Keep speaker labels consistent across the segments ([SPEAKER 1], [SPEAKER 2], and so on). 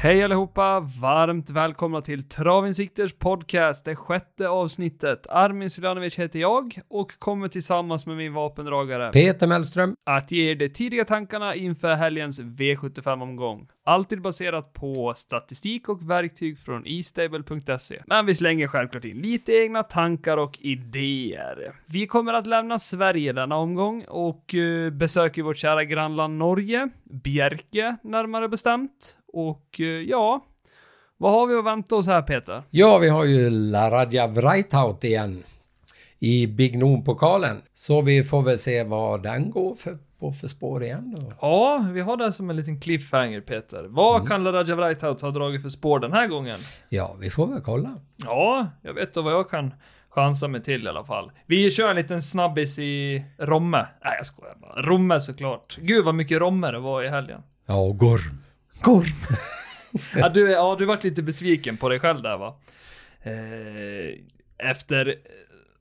[SPEAKER 1] Hej allihopa! Varmt välkomna till Travinsikters podcast, det sjätte avsnittet. Armin Silanovic heter jag och kommer tillsammans med min vapendragare
[SPEAKER 2] Peter Mellström.
[SPEAKER 1] att ge er de tidiga tankarna inför helgens V75-omgång. Alltid baserat på statistik och verktyg från estable.se. Men vi slänger självklart in lite egna tankar och idéer. Vi kommer att lämna Sverige denna omgång och uh, besöker vårt kära grannland Norge, Bjerke närmare bestämt. Och uh, ja, vad har vi att vänta oss här Peter?
[SPEAKER 2] Ja, vi har ju Laradja Vreithout igen i Big Noon-pokalen. Så vi får väl se vad den går för, på för spår igen då.
[SPEAKER 1] Ja, vi har det som en liten cliffhanger Peter. Vad kan Laraja Vreithout ha dragit för spår den här gången?
[SPEAKER 2] Ja, vi får väl kolla.
[SPEAKER 1] Ja, jag vet då vad jag kan chansa mig till i alla fall. Vi kör en liten snabbis i Romme. Nej, jag skojar bara. Romme såklart. Gud vad mycket Romme det var i helgen.
[SPEAKER 2] Ja, och Gorm.
[SPEAKER 1] Gorm. ja, du, ja, du vart lite besviken på dig själv där va? Eh, efter,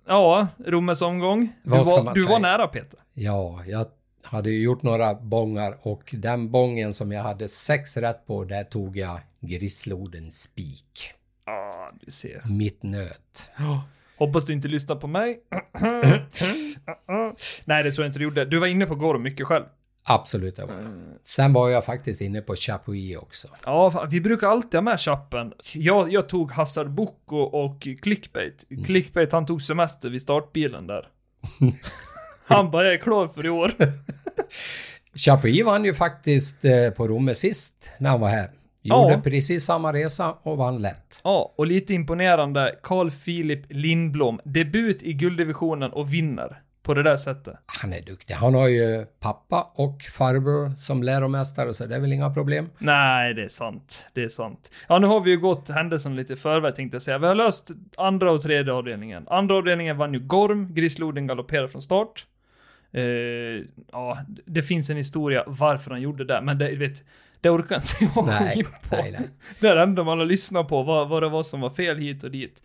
[SPEAKER 1] ja, Rommes omgång. Du, var, du var nära Peter.
[SPEAKER 2] Ja, jag hade ju gjort några bångar och den bången som jag hade sex rätt på, där tog jag Grissloden spik.
[SPEAKER 1] Ja, du ser.
[SPEAKER 2] Mitt nöt.
[SPEAKER 1] Hoppas du inte lyssnar på mig. Nej, det tror jag inte du gjorde. Du var inne på Gorm mycket själv.
[SPEAKER 2] Absolut, det var jag. Sen var jag faktiskt inne på Chapuis också.
[SPEAKER 1] Ja, vi brukar alltid ha med chappen. Jag, jag tog Hassard Boko och Clickbait. Clickbait, han tog semester vid startbilen där. han bara, jag är klar för i år.
[SPEAKER 2] Chapuis vann ju faktiskt eh, på Romme sist när han var här. Gjorde
[SPEAKER 1] Ja.
[SPEAKER 2] precis samma resa och vann lätt.
[SPEAKER 1] Ja, och lite imponerande. Carl Philip Lindblom, debut i gulddivisionen och vinner. På det där sättet.
[SPEAKER 2] Han är duktig. Han har ju pappa och farbror som läromästare så det är väl inga problem.
[SPEAKER 1] Nej, det är sant. Det är sant. Ja, nu har vi ju gått händelsen lite i förväg tänkte jag säga. Vi har löst andra och tredje avdelningen. Andra avdelningen vann ju Gorm, Grisloden galopperade från start. Eh, ja, det finns en historia varför han gjorde det, men det, vet, det orkar inte jag gå in på.
[SPEAKER 2] nej, nej.
[SPEAKER 1] Det är det enda man har lyssnat på, vad, vad det var som var fel hit och dit.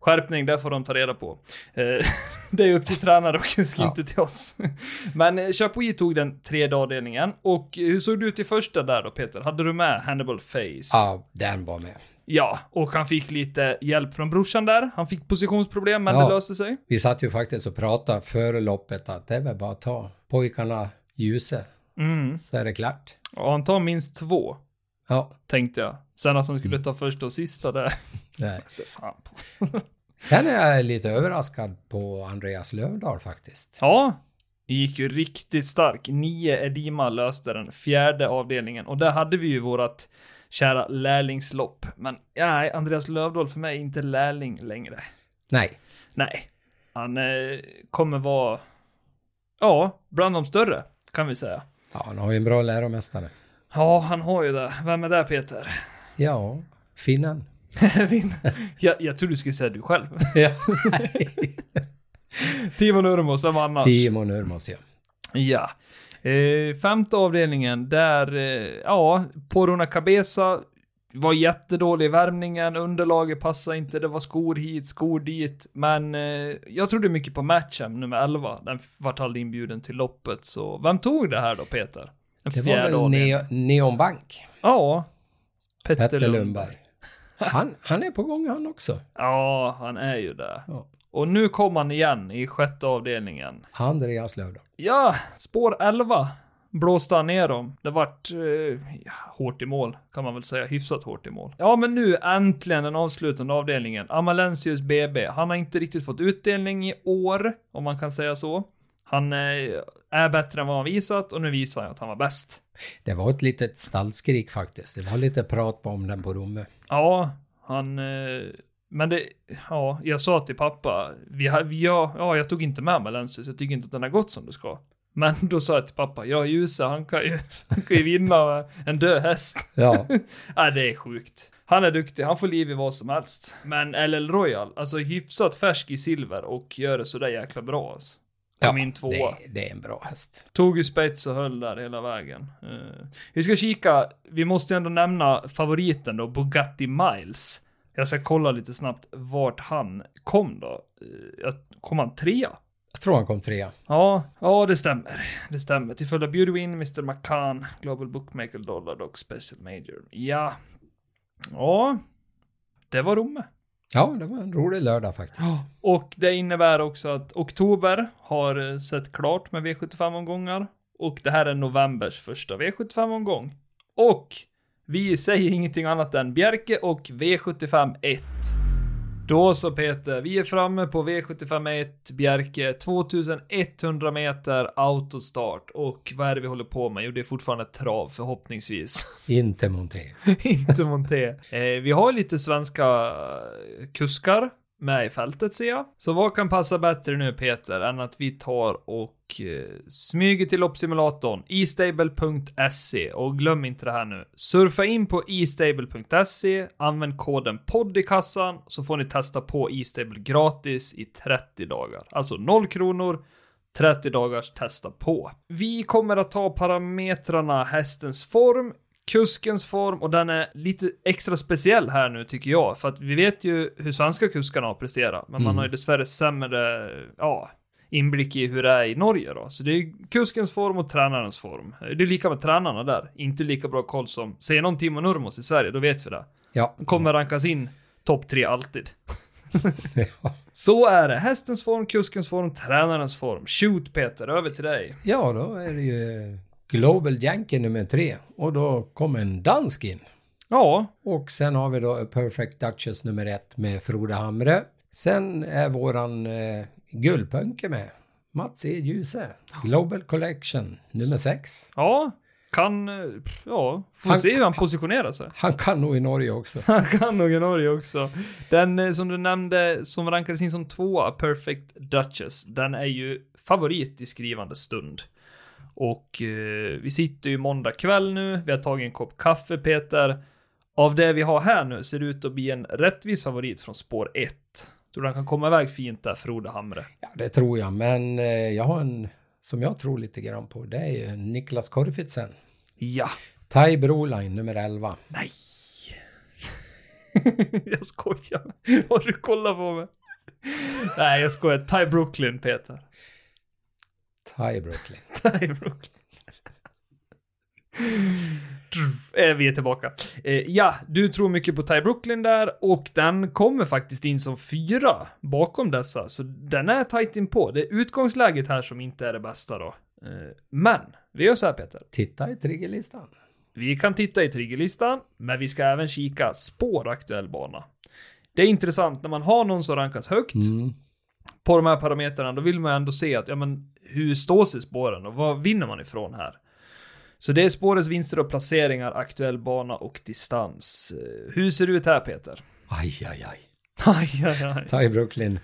[SPEAKER 1] Skärpning, det får de ta reda på. Eh, det är upp till tränare och just
[SPEAKER 2] Ja.
[SPEAKER 1] inte till oss. Men eh, Chapuis tog den tredje avdelningen. Och hur såg det ut i första där då Peter? Hade du med Hannibal Face?
[SPEAKER 2] Ja, den var med.
[SPEAKER 1] Ja, och han fick lite hjälp från brorsan där. Han fick positionsproblem, men
[SPEAKER 2] Ja.
[SPEAKER 1] det löste sig.
[SPEAKER 2] Vi satt ju faktiskt och pratade före loppet att det är väl bara att ta pojkarna ljuse
[SPEAKER 1] Mm.
[SPEAKER 2] så är det klart.
[SPEAKER 1] Och han tar minst två,
[SPEAKER 2] Ja,
[SPEAKER 1] tänkte jag. Sen att han skulle ta första och sista där.
[SPEAKER 2] nej.
[SPEAKER 1] Se fan på.
[SPEAKER 2] Sen är jag lite överraskad på Andreas Lövdahl faktiskt.
[SPEAKER 1] Ja, det gick ju riktigt stark. Nio Edima löste den fjärde avdelningen och där hade vi ju vårat kära lärlingslopp. Men nej, Andreas Lövdahl för mig är inte lärling längre.
[SPEAKER 2] Nej,
[SPEAKER 1] Nej, han eh, kommer vara, ja, bland de större kan vi säga.
[SPEAKER 2] ja, han har ju en bra läromästare.
[SPEAKER 1] Ja, han har ju det. Vem är det Peter?
[SPEAKER 2] Ja, finnen.
[SPEAKER 1] Jag, jag tror du skulle säga du själv.
[SPEAKER 2] Ja.
[SPEAKER 1] Timo Nurmos, vem annars?
[SPEAKER 2] Timo Nurmos, ja.
[SPEAKER 1] Ja. Eh, femte avdelningen, där, eh, ja, Porona Cabeza var jättedålig i värmningen, underlaget passade inte, det var skor hit, skor dit, men eh, jag trodde mycket på matchen nummer 11, den vart aldrig inbjuden till loppet, så vem tog det här då Peter? Den
[SPEAKER 2] Det var väl ne Neon Bank,
[SPEAKER 1] Ja. Petter,
[SPEAKER 2] Petter
[SPEAKER 1] Lundberg.
[SPEAKER 2] Han, han är på gång han också.
[SPEAKER 1] Ja, han är ju det.
[SPEAKER 2] Ja.
[SPEAKER 1] Och nu kom han igen i sjätte avdelningen.
[SPEAKER 2] Andreas Lövdahl.
[SPEAKER 1] Ja, spår 11 blåste han ner dem. Det vart eh, ja, hårt i mål, kan man väl säga. Hyfsat hårt i mål. Ja, men nu äntligen den avslutande avdelningen. Amalensius BB. Han har inte riktigt fått utdelning i år, om man kan säga så. Han eh, är bättre än vad han visat och nu visar han att han var bäst.
[SPEAKER 2] Det var ett litet stallskrik faktiskt. Det var lite prat om den på Romme.
[SPEAKER 1] Ja, han... Eh, men det... Ja, jag sa till pappa, vi har, vi, ja, ja, jag tog inte med Amalensius, jag tycker inte att den har gått som det ska. Men då sa jag till pappa, ja Ljuse, han kan ju, han kan ju vinna en död häst.
[SPEAKER 2] Ja,
[SPEAKER 1] Nej, det är sjukt. Han är duktig, han får liv i vad som helst. Men LL Royal, alltså hyfsat färsk i silver och gör det sådär jäkla bra alltså. Kom
[SPEAKER 2] ja
[SPEAKER 1] in tvåa.
[SPEAKER 2] det, det är en bra häst.
[SPEAKER 1] Tog ju spets och höll där hela vägen. Eh, vi ska kika, vi måste ändå nämna favoriten då, Bugatti Miles. Jag ska kolla lite snabbt vart han kom då. Jag- kom han trea?
[SPEAKER 2] Jag tror han kom trea.
[SPEAKER 1] Ja, ja det stämmer. Det stämmer. Till följd av Beautywin, Mr. McCann, Global Bookmaker Dollar och Special Major. Ja, Ja, det var Romme.
[SPEAKER 2] Ja, det var en rolig lördag faktiskt.
[SPEAKER 1] Och det innebär också att oktober har eh, sett klart med V75-omgångar. Och det här är novembers första V75-omgång. Och vi säger ingenting annat än Bjerke och V75 1. Då så Peter, vi är framme på V75 1, Bjerke, 2100 meter autostart. Och vad är det vi håller på med? Jo, det är fortfarande trav förhoppningsvis.
[SPEAKER 2] Inte Monté.
[SPEAKER 1] Inte monté. Eh, vi har lite svenska eh, kuskar med i fältet ser jag. Så vad kan passa bättre nu Peter än att vi tar och eh, smyger till loppsimulatorn estable.se och glöm inte det här nu. Surfa in på estable.se, använd koden podd i kassan så får ni testa på e-stable gratis i 30 dagar. Alltså 0 kronor 30 dagars testa på. Vi kommer att ta parametrarna hästens form, kuskens form och den är lite extra speciell här nu tycker jag. För att vi vet ju hur svenska kuskarna har presterat, men man
[SPEAKER 2] Mm.
[SPEAKER 1] har ju dessvärre sämre, ja, inblick i hur det är i Norge då. Så det är kuskens form och tränarens form. Det är lika med tränarna där. Inte lika bra koll som, säger någon Timo Nurmos i Sverige, då vet vi det.
[SPEAKER 2] Ja.
[SPEAKER 1] Kommer rankas in topp tre alltid.
[SPEAKER 2] Ja.
[SPEAKER 1] Så är det. Hästens form, kuskens form, tränarens form. Shoot Peter, över till dig.
[SPEAKER 2] ja, då är det ju Global Yankee nummer tre. Och då kommer en dansk in.
[SPEAKER 1] Ja,
[SPEAKER 2] Och sen har vi då A Perfect Duchess nummer ett med Frode Hamre. Sen är våran eh, guldpunke med. Mats E. Djuse. Global Collection nummer sex.
[SPEAKER 1] ja, kan, eh, ja, får
[SPEAKER 2] Han-
[SPEAKER 1] se hur han positionerar sig.
[SPEAKER 2] Han kan nog i Norge också.
[SPEAKER 1] Han kan nog i Norge också. Den eh, som du nämnde, som rankades in som tvåa, Perfect Duchess, den är ju favorit i skrivande stund. Och eh, vi sitter ju måndag kväll nu, vi har tagit en kopp kaffe Peter. Av det vi har här nu ser det ut att bli en rättvis favorit från spår 1. Tror du han kan komma iväg fint där, Frode Hamre?
[SPEAKER 2] Ja, det tror jag. Men eh, jag har en som jag tror lite grann på. Det är ju Niklas Korfitsen.
[SPEAKER 1] Ja.
[SPEAKER 2] Tai Broline nummer 11.
[SPEAKER 1] Nej. jag skojar. Har du kollat på mig? Nej, jag skojar. Ty Brooklyn, Peter.
[SPEAKER 2] Tai Brooklyn.
[SPEAKER 1] Ty Brooklyn. Eh, Vi är tillbaka. Eh, ja, du tror mycket på Ty Brooklyn där och den kommer faktiskt in som fyra bakom dessa, så den är tight in på. Det är utgångsläget här som inte är det bästa då. Eh, men, vi gör så här Peter.
[SPEAKER 2] Titta i triggerlistan.
[SPEAKER 1] Vi kan titta i triggerlistan, men vi ska även kika spår aktuell bana. Det är intressant när man har någon som rankas högt
[SPEAKER 2] Mm.
[SPEAKER 1] på de här parametrarna, då vill man ändå se att, ja men, hur står sig spåren och vad vinner man ifrån här? Så det är spårets vinster och placeringar, aktuell bana och distans. Eh, Hur ser det ut här Peter?
[SPEAKER 2] Aj, aj, aj.
[SPEAKER 1] Aj, aj, aj.
[SPEAKER 2] Tai Brooklyn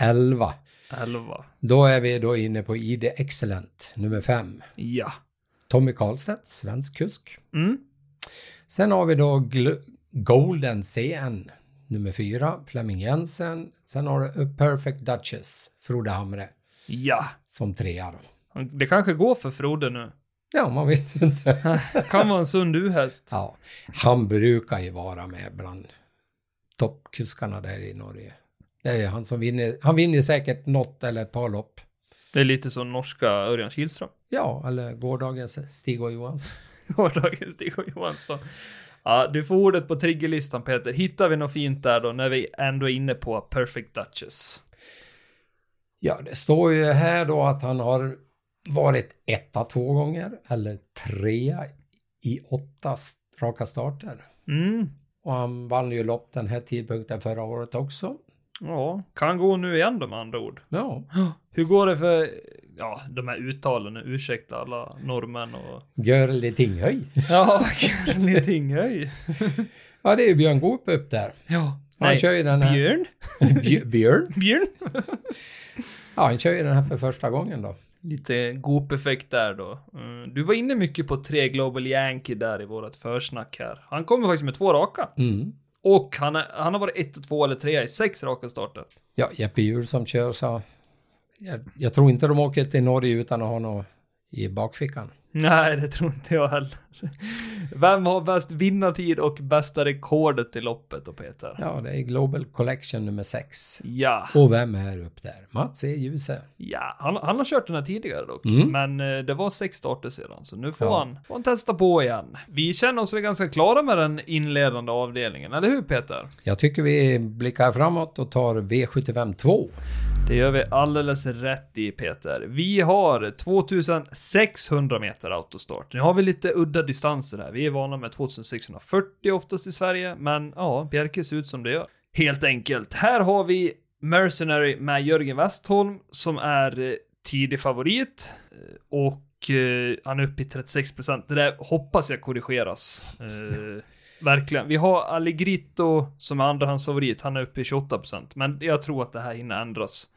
[SPEAKER 2] 11.
[SPEAKER 1] 11.
[SPEAKER 2] Då är vi då inne på ID Excellent nummer 5.
[SPEAKER 1] Ja.
[SPEAKER 2] Tommy Karlstedt, svensk kusk.
[SPEAKER 1] Mm.
[SPEAKER 2] Sen har vi då Gl- Golden CN nummer 4, Flemming Jensen. Sen har du A Perfect Duchess, Frode Hamre,
[SPEAKER 1] Ja.
[SPEAKER 2] som trea då.
[SPEAKER 1] Det kanske går för Frode nu.
[SPEAKER 2] Ja, man vet inte.
[SPEAKER 1] Kan vara en sund U-häst.
[SPEAKER 2] Ja, han brukar ju vara med bland toppkuskarna där i Norge. Det är han som vinner. Han vinner säkert något eller ett par lopp.
[SPEAKER 1] Det är lite som norska Örjan Kihlström.
[SPEAKER 2] Ja, eller gårdagens Stig och Johansson.
[SPEAKER 1] Gårdagens Stig och Johansson. Ja, du får ordet på triggerlistan Peter. Hittar vi något fint där då när vi ändå är inne på Perfect Duchess?
[SPEAKER 2] Ja, det står ju här då att han har varit etta två gånger eller trea i åtta raka starter.
[SPEAKER 1] Mm.
[SPEAKER 2] Och han vann ju lopp den här tidpunkten förra året också.
[SPEAKER 1] Ja, kan gå nu igen då med andra ord.
[SPEAKER 2] Ja,
[SPEAKER 1] Hur går det för, ja, de här uttalen ursäkta alla norrmän och...
[SPEAKER 2] Görli Tinghöj.
[SPEAKER 1] Ja, Görli Tinghöj.
[SPEAKER 2] Ja, det är ju Björn Goop upp där.
[SPEAKER 1] Ja.
[SPEAKER 2] Han
[SPEAKER 1] Nej,
[SPEAKER 2] kör ju den här...
[SPEAKER 1] Björn?
[SPEAKER 2] Bj- Björn?
[SPEAKER 1] Björn?
[SPEAKER 2] Ja, han kör ju den här för första gången då.
[SPEAKER 1] Lite Goop-effekt där då. Mm. Du var inne mycket på tre Global Yankee där i vårat försnack här. Han kommer faktiskt med två raka.
[SPEAKER 2] Mm.
[SPEAKER 1] Och han, är, han har varit ett, två eller tre i sex raka starter.
[SPEAKER 2] Ja, Jeppe Hjul som kör sa... Jag, jag tror inte de åker till Norge utan att ha något i bakfickan.
[SPEAKER 1] Nej, det tror inte jag heller. Vem har bäst vinnartid och bästa rekordet i loppet då Peter?
[SPEAKER 2] Ja, det är Global Collection nummer 6.
[SPEAKER 1] Ja,
[SPEAKER 2] Och vem är upp där? Mats E. Djuse.
[SPEAKER 1] ja. Han, han har kört den här tidigare dock.
[SPEAKER 2] Mm.
[SPEAKER 1] Men eh, det var sex starter sedan, så nu får,
[SPEAKER 2] Ja.
[SPEAKER 1] han, får han testa på igen. Vi känner oss väl ganska klara med den inledande avdelningen, eller hur Peter?
[SPEAKER 2] Jag tycker vi blickar framåt och tar V75 2.
[SPEAKER 1] Det gör vi alldeles rätt i Peter. Vi har 2600 meter autostart. Nu har vi lite udda distanser här. Vi är vana med 2640 oftast i Sverige, men ja, Bjerke ser ut som det gör. Helt enkelt. Här har vi Mercenary med Jörgen Westholm som är eh, tidig favorit eh, och eh, han är uppe i 36% Det där hoppas jag korrigeras. Eh, verkligen. Vi har Allegritto som är andrahandsfavorit. Han är uppe i 28% men jag tror att det här hinner ändras.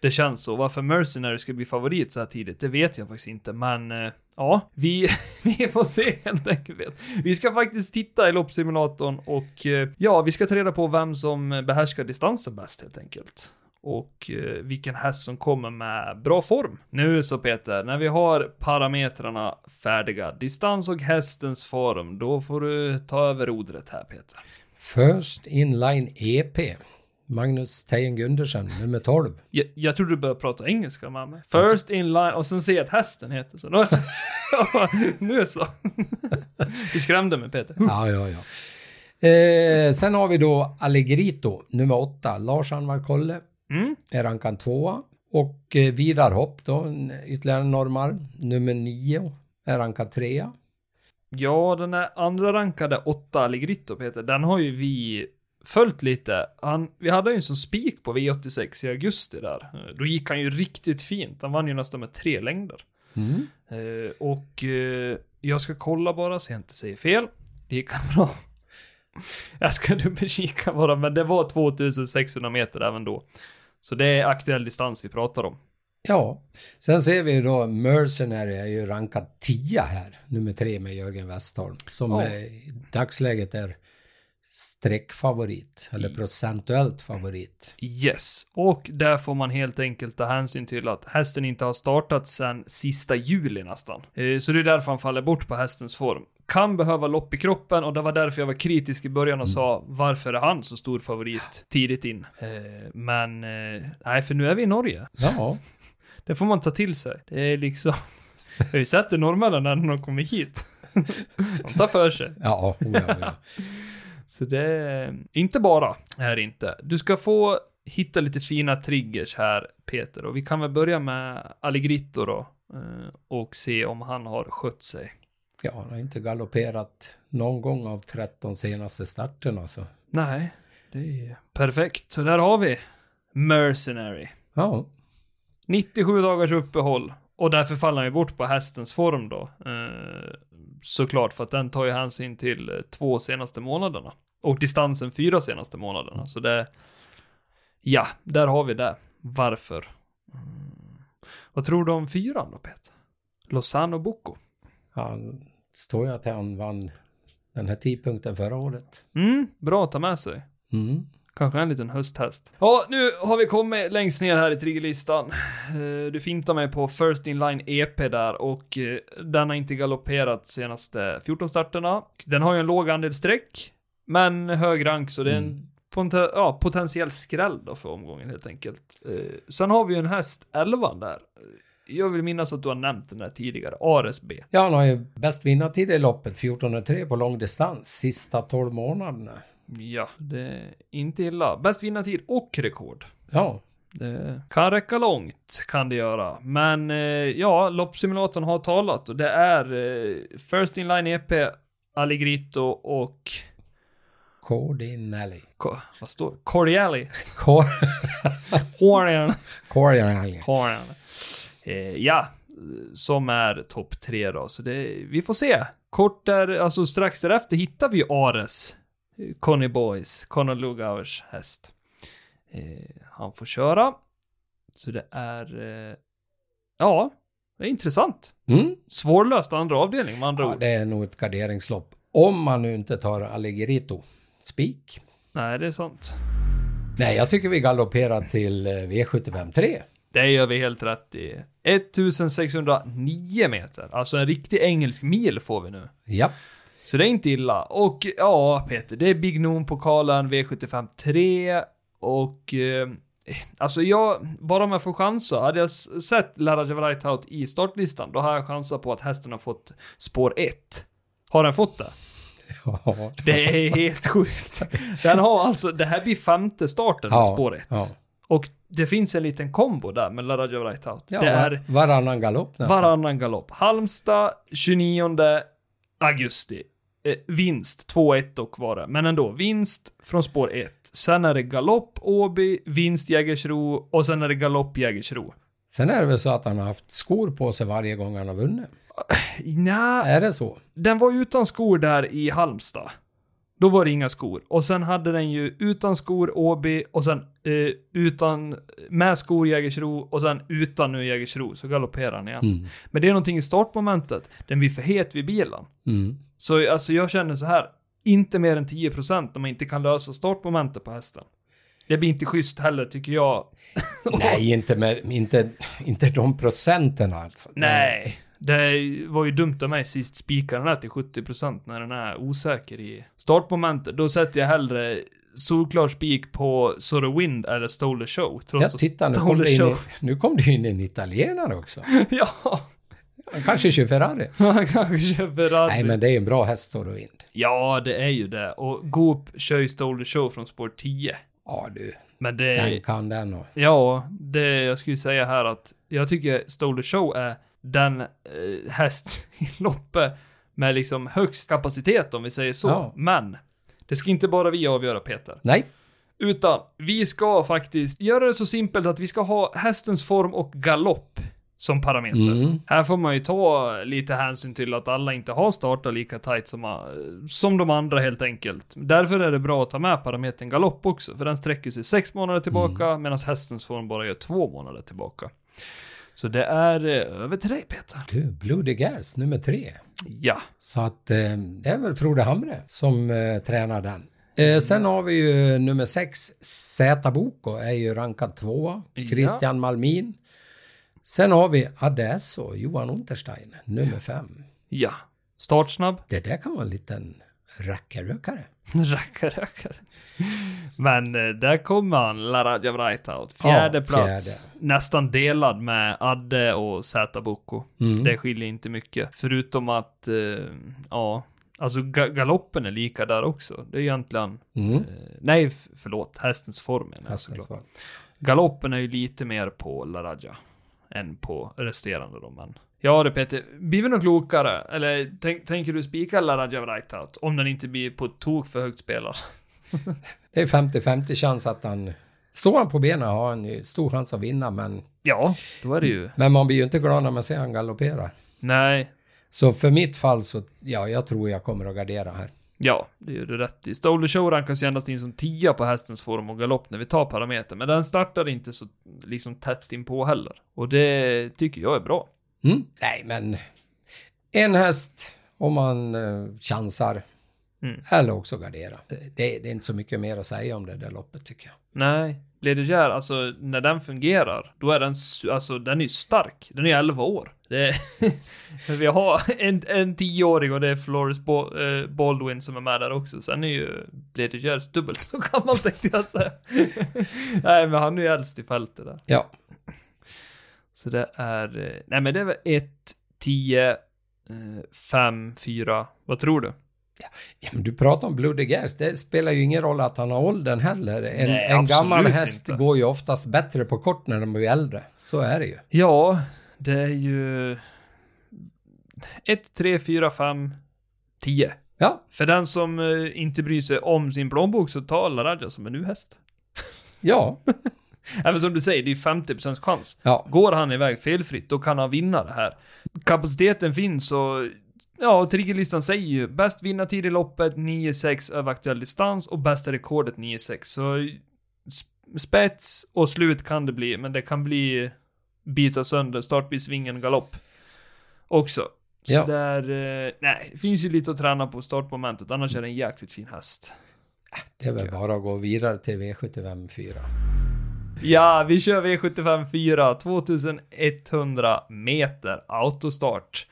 [SPEAKER 1] Det känns så. Varför Mercenary ska bli favorit så här tidigt, det vet jag faktiskt inte. Men eh, ja, vi, vi får se helt enkelt. Vi ska faktiskt titta i loppsimulatorn och eh, ja, vi ska ta reda på vem som behärskar distansen bäst helt enkelt. Och eh, vilken häst som kommer med bra form. Nu så Peter, när vi har parametrarna färdiga, distans och hästens form, då får du ta över rodret här Peter.
[SPEAKER 2] First Inline EP. Magnus Tejen Gundersen, nummer 12.
[SPEAKER 1] Jag, jag trodde du började prata engelska med mig. First in line och sen ser jag att hästen heter så. Då, nu så. Du skrämde mig Peter.
[SPEAKER 2] Ja, ja, ja. Eh, sen har vi då Allegrito, nummer 8. Lars Anvar Kolle
[SPEAKER 1] Mm.
[SPEAKER 2] är rankad tvåa. Och eh, Vidar Hopp då, en, ytterligare en norrmar. Nummer 9 är rankad trea.
[SPEAKER 1] Ja, den här andra rankade 8 Allegritto Peter, den har ju vi följt lite. Han, vi hade ju en sån spik på V86 i augusti där. Eh, Då gick han ju riktigt fint. Han vann ju nästan med tre längder.
[SPEAKER 2] Mm.
[SPEAKER 1] Eh, och eh, jag ska kolla bara så jag inte säger fel. Det gick bra. Jag ska dubbelkika bara, men det var 2600 meter även då. Så det är aktuell distans vi pratar om.
[SPEAKER 2] Ja, sen ser vi då Mercenary är ju rankad 10 här, nummer 3 med Jörgen Westholm. Som
[SPEAKER 1] Ja.
[SPEAKER 2] i dagsläget är streckfavorit, eller procentuellt favorit.
[SPEAKER 1] Yes, och där får man helt enkelt ta hänsyn till att hästen inte har startat sedan sista juli nästan. Eh, Så det är därför han faller bort på hästens form. Kan behöva lopp i kroppen och det var därför jag var kritisk i början och sa varför är han så stor favorit tidigt in? Eh, Men eh, nej, för nu är vi i Norge.
[SPEAKER 2] Ja,
[SPEAKER 1] Det får man ta till sig. Det är liksom... Jag har ju sett det norrmännen när de kommer hit. De tar för sig.
[SPEAKER 2] ja, oh, ja, ja.
[SPEAKER 1] Så det är inte bara, är inte. Du ska få hitta lite fina triggers här, Peter. Och vi kan väl börja med Allegritto då. eh, Och se om han har skött sig.
[SPEAKER 2] ja, han har inte galopperat någon gång av 13 senaste starterna så.
[SPEAKER 1] Nej, det är perfekt. Så där har vi Mercenary.
[SPEAKER 2] Ja,
[SPEAKER 1] 97 dagars uppehåll. Och därför faller han ju bort på hästens form då. Eh, såklart, för att den tar ju hänsyn till eh, två senaste månaderna. Och distansen fyra senaste månaderna. Så det... Ja, där har vi det. Varför? Mm. Vad tror du om fyran då, Peter? Lozano Bocco.
[SPEAKER 2] han står ju att han vann den här tidpunkten förra året.
[SPEAKER 1] Mm, bra att ta med sig.
[SPEAKER 2] Mm.
[SPEAKER 1] Kanske en liten hösthäst. Ja, nu har vi kommit längst ner här i triggerlistan. Eh, Du fintar mig på First In Line EP där och eh, den har inte galopperat senaste 14 starterna. Den har ju en låg andel streck, men hög rank så det är en
[SPEAKER 2] Mm.
[SPEAKER 1] ponte- ja, potentiell skräll då för omgången helt enkelt. Eh, Sen har vi ju en häst 11 där. Jag vill minnas att du har nämnt den där tidigare, Ares B.
[SPEAKER 2] Ja, han har ju bäst vinnartid i loppet, 14,3 på långdistans, sista 12 månaderna.
[SPEAKER 1] Ja, det är inte illa. Bäst vinnartid och rekord.
[SPEAKER 2] Ja,
[SPEAKER 1] Det kan räcka långt, kan det göra. Men eh, ja, loppsimulatorn har talat och det är eh, First In Line EP, Allegritto och...
[SPEAKER 2] Cordinelli.
[SPEAKER 1] Ko, vad står Cordiali?
[SPEAKER 2] Cor. Cordinelli.
[SPEAKER 1] Cordiali. Eh, ja, som är topp tre då. Så det, vi får se. Kort där, alltså strax därefter hittar vi Ares. Conny Boys, Conor Lugauers häst. Eh, han får köra. Så det är... Eh, ja, det är intressant.
[SPEAKER 2] Mm.
[SPEAKER 1] Svårlöst andra avdelning med andra
[SPEAKER 2] Ja,
[SPEAKER 1] ord.
[SPEAKER 2] det är nog ett garderingslopp. Om man nu inte tar Alleggerito. Spik.
[SPEAKER 1] Nej, det är sant.
[SPEAKER 2] Nej, jag tycker vi galopperar till eh, V75 3.
[SPEAKER 1] Det gör vi helt rätt i. 1609 meter. Alltså en riktig engelsk mil får vi nu.
[SPEAKER 2] Ja.
[SPEAKER 1] Så det är inte illa. Och ja, Peter, det är Big Noon-pokalen V75 3 och eh, alltså jag, bara om jag får chansa, hade jag sett Laraja Vrajtaut i startlistan, då har jag chansat på att hästen har fått spår 1. Har den fått det?
[SPEAKER 2] Ja.
[SPEAKER 1] Det är helt sjukt. Den har alltså, det här blir femte starten med spår 1.
[SPEAKER 2] Ja.
[SPEAKER 1] Och det finns en liten kombo där med Laraja Vrajtaut.
[SPEAKER 2] ja
[SPEAKER 1] det är
[SPEAKER 2] var, varannan galopp nästan.
[SPEAKER 1] Varannan galopp. Halmstad 29 augusti. Eh, vinst 2-1 dock var det, men ändå vinst från spår 1. Sen är det galopp Åby, vinst Jägersro och sen är det galopp Jägersro.
[SPEAKER 2] Sen är det väl så att han har haft skor på sig varje gång han har vunnit.
[SPEAKER 1] Nja,
[SPEAKER 2] Är det så?
[SPEAKER 1] den var utan skor där i Halmstad. Då var det inga skor. Och sen hade den ju utan skor Åby och sen eh, utan, med skor Jägersro och sen utan nu Jägersro så galopperar han igen.
[SPEAKER 2] Mm.
[SPEAKER 1] Men det är någonting i startmomentet. Den blir för het vid bilen.
[SPEAKER 2] Mm.
[SPEAKER 1] Så alltså jag känner så här, inte mer än 10% om man inte kan lösa startmomentet på hästen. Det blir inte schysst heller tycker jag.
[SPEAKER 2] Nej, inte, med, inte, inte de procenten alltså.
[SPEAKER 1] Nej, det var ju dumt av mig sist spika den här till 70% när den är osäker i startmomentet. Då sätter jag hellre solklar spik på Sort of Wind eller Stole the Show. Trots
[SPEAKER 2] Ja, titta nu
[SPEAKER 1] Stole
[SPEAKER 2] kom,
[SPEAKER 1] the
[SPEAKER 2] det in, i- nu kom det in en italienare också.
[SPEAKER 1] ja,
[SPEAKER 2] Han kanske kör Ferrari.
[SPEAKER 1] han kanske köper Rally.
[SPEAKER 2] Nej, men det är en bra häst och vind.
[SPEAKER 1] Ja, det är ju det. Och Goop kör ju Stole the Show från spår 10.
[SPEAKER 2] Ja du,
[SPEAKER 1] Men det...
[SPEAKER 2] den kan den och...
[SPEAKER 1] Ja, det jag skulle säga här att jag tycker Stole Show är den eh, häst i loppet med liksom högst kapacitet om vi säger så.
[SPEAKER 2] Ja.
[SPEAKER 1] Men det ska inte bara vi avgöra Peter.
[SPEAKER 2] Nej,
[SPEAKER 1] Utan vi ska faktiskt göra det så simpelt att vi ska ha hästens form och galopp som parameter.
[SPEAKER 2] Mm.
[SPEAKER 1] Här får man ju ta lite hänsyn till att alla inte har startat lika tight som, som de andra helt enkelt. Därför är det bra att ta med parametern galopp också, för den sträcker sig sex månader tillbaka
[SPEAKER 2] Mm.
[SPEAKER 1] medan hästens form bara gör två månader tillbaka. Så det är eh, över till dig Peter.
[SPEAKER 2] du, Blue de Gas nummer tre.
[SPEAKER 1] Ja.
[SPEAKER 2] Så att eh, det är väl Frode Hamre som eh, tränar den. Eh, sen har vi ju nummer sex, Zäta Boko, är ju rankad tvåa.
[SPEAKER 1] Ja.
[SPEAKER 2] Christian Malmin. Sen har vi Adesso, Johan Unterstein, nummer fem.
[SPEAKER 1] Ja. Startsnabb.
[SPEAKER 2] Det där kan vara en liten rackarrökare.
[SPEAKER 1] Rackare. Men eh, där kommer han, Laradja Vrajtaut. Fjärde
[SPEAKER 2] Ja,
[SPEAKER 1] plats.
[SPEAKER 2] fjärde.
[SPEAKER 1] Nästan delad med Adde och Zäta Boko.
[SPEAKER 2] Mm.
[SPEAKER 1] Det skiljer inte mycket. Förutom att, eh, ja, alltså ga galoppen är lika där också. Det är egentligen,
[SPEAKER 2] Mm.
[SPEAKER 1] eh, nej förlåt, hästens form menar jag såklart. Galoppen är ju lite mer på Laradja än på resterande då, men. Ja det Peter, blir vi nog klokare? Eller tänk, tänker du spika Laradja Vrajtaut? Om den inte blir på tok för högt spelad?
[SPEAKER 2] Det är 50-50 chans att han... Står han på benen har han stor chans att vinna, men,
[SPEAKER 1] Ja, då är det ju.
[SPEAKER 2] men man blir ju inte glad när man ser han galoppera.
[SPEAKER 1] Nej,
[SPEAKER 2] Så för mitt fall så, ja, jag tror jag kommer att gardera här.
[SPEAKER 1] Ja, det gör du rätt i. Stole Show rankas ju endast in som 10 på hästens form och galopp när vi tar parameter, men den startar inte så liksom tätt in på heller. Och det tycker jag är bra.
[SPEAKER 2] Mm? Nej, men en häst om man eh, chansar.
[SPEAKER 1] Mm.
[SPEAKER 2] Eller också gardera. Det, det, det är inte så mycket mer att säga om det där loppet tycker jag.
[SPEAKER 1] Nej, Ledegär, alltså när den fungerar, då är den, alltså den är ju stark. Den är 11 år. Det är, vi har en, en 10-åring och det är Flores Bo, eh, Baldwin som är med där också. Sen är ju Ledegär dubbelt så gammal tänkte jag säga. Nej, men han är ju äldst i fältet där.
[SPEAKER 2] Ja,
[SPEAKER 1] Så det är, eh, nej men det är väl 1, 10, 5, 4, vad tror du?
[SPEAKER 2] Ja men du pratar om Bloody Gas. Det spelar ju ingen roll att han har åldern heller. En,
[SPEAKER 1] Nej,
[SPEAKER 2] en gammal häst
[SPEAKER 1] inte.
[SPEAKER 2] går ju oftast bättre på kort när de blir äldre. Så är det ju.
[SPEAKER 1] Ja, det är ju 1, 3, 4, 5, 10.
[SPEAKER 2] Ja,
[SPEAKER 1] För den som eh, inte bryr sig om sin plånbok så tar Laradja som en nu-häst.
[SPEAKER 2] ja,
[SPEAKER 1] Även som du säger, det är 50% chans.
[SPEAKER 2] ja.
[SPEAKER 1] Går han iväg felfritt, då kan han vinna det här. Kapaciteten finns och ja, triggerlistan säger ju bäst vinnartid i loppet 9-6 över aktuell distans och bästa rekordet 9-6. Så sp- spets och slut kan det bli, men det kan bli bita sönder, startbilsvingen galopp också. Så
[SPEAKER 2] Ja.
[SPEAKER 1] där, eh, nej, finns ju lite att träna på startmomentet, annars är det en jäkligt fin häst.
[SPEAKER 2] Det är väl bara att gå vidare till V75 4.
[SPEAKER 1] Ja, vi kör V75 4, 2100 meter autostart.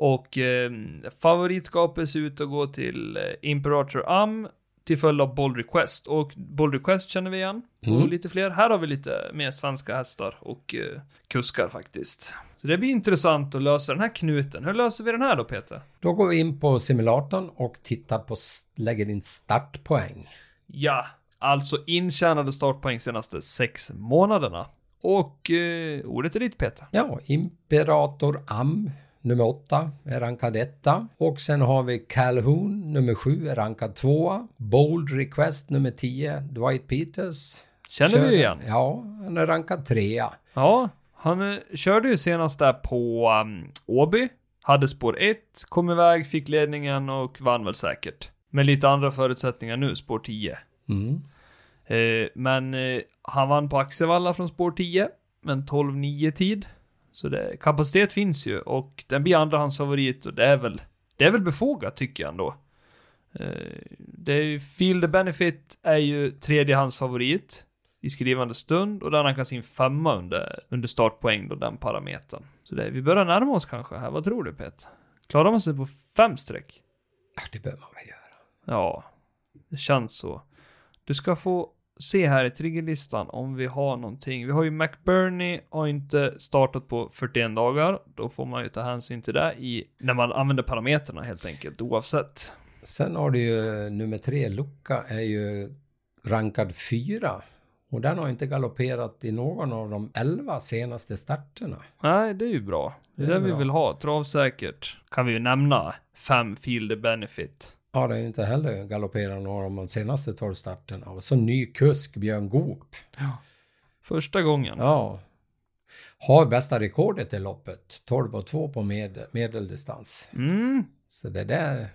[SPEAKER 1] Och eh, favoritskapet ser ut att gå till eh, Imperator Am till följd av Bold Request. Och Bold Request känner vi igen.
[SPEAKER 2] Mm.
[SPEAKER 1] Och lite fler. Här har vi lite mer svenska hästar och eh, kuskar faktiskt. Så det blir intressant att lösa den här knuten. Hur löser vi den här då Peter?
[SPEAKER 2] Då går vi in på simulatorn och tittar på, lägger in startpoäng.
[SPEAKER 1] Ja, alltså intjänade startpoäng senaste sex månaderna. Och eh, ordet är ditt Peter.
[SPEAKER 2] Ja, Imperator Am nummer 8 är rankad etta. Och sen har vi Calhoun nummer 7 är rankad tvåa. Bold Request nummer 10, Dwight Peters.
[SPEAKER 1] Känner
[SPEAKER 2] Kör-
[SPEAKER 1] vi igen.
[SPEAKER 2] Ja, han är rankad trea.
[SPEAKER 1] Ja, han eh, körde ju senast där på um, Åby. Hade spår 1, kom iväg, fick ledningen och vann väl säkert. Med lite andra förutsättningar nu, spår 10.
[SPEAKER 2] Mm.
[SPEAKER 1] Eh, men eh, han vann på Axevalla från spår 10, men 12-9 tid. Så det, kapacitet finns ju och den blir andrahandsfavorit och det är väl, det är väl befogat tycker jag ändå. Eh, det är ju, Feel the Benefit är ju tredjehandsfavorit i skrivande stund och där rankas in femma under, under startpoäng då, den parametern. Så det, vi börjar närma oss kanske här, vad tror du Pet? Klarar man sig på fem streck?
[SPEAKER 2] Ja, det bör man väl göra.
[SPEAKER 1] Ja, det känns så. Du ska få se här i triggerlistan om vi har någonting. Vi har ju McBurney har inte startat på 41 dagar. Då får man ju ta hänsyn till det i, när man använder parametrarna helt enkelt oavsett.
[SPEAKER 2] Sen har du ju nummer tre, Luca, är ju rankad fyra. Och den har inte galopperat i någon av de elva senaste starterna.
[SPEAKER 1] Nej, det är ju bra. Det är
[SPEAKER 2] Det
[SPEAKER 1] det, vi
[SPEAKER 2] bra.
[SPEAKER 1] vill ha. Travsäkert kan vi ju nämna. Fem Field Benefit.
[SPEAKER 2] Har det inte heller galopperat några av de senaste tolv starterna. Och så ny kusk, Björn Goop.
[SPEAKER 1] Första gången.
[SPEAKER 2] Ja. Har bästa rekordet i loppet. 12 och 2 på med, medeldistans.
[SPEAKER 1] Mm.
[SPEAKER 2] Så det där,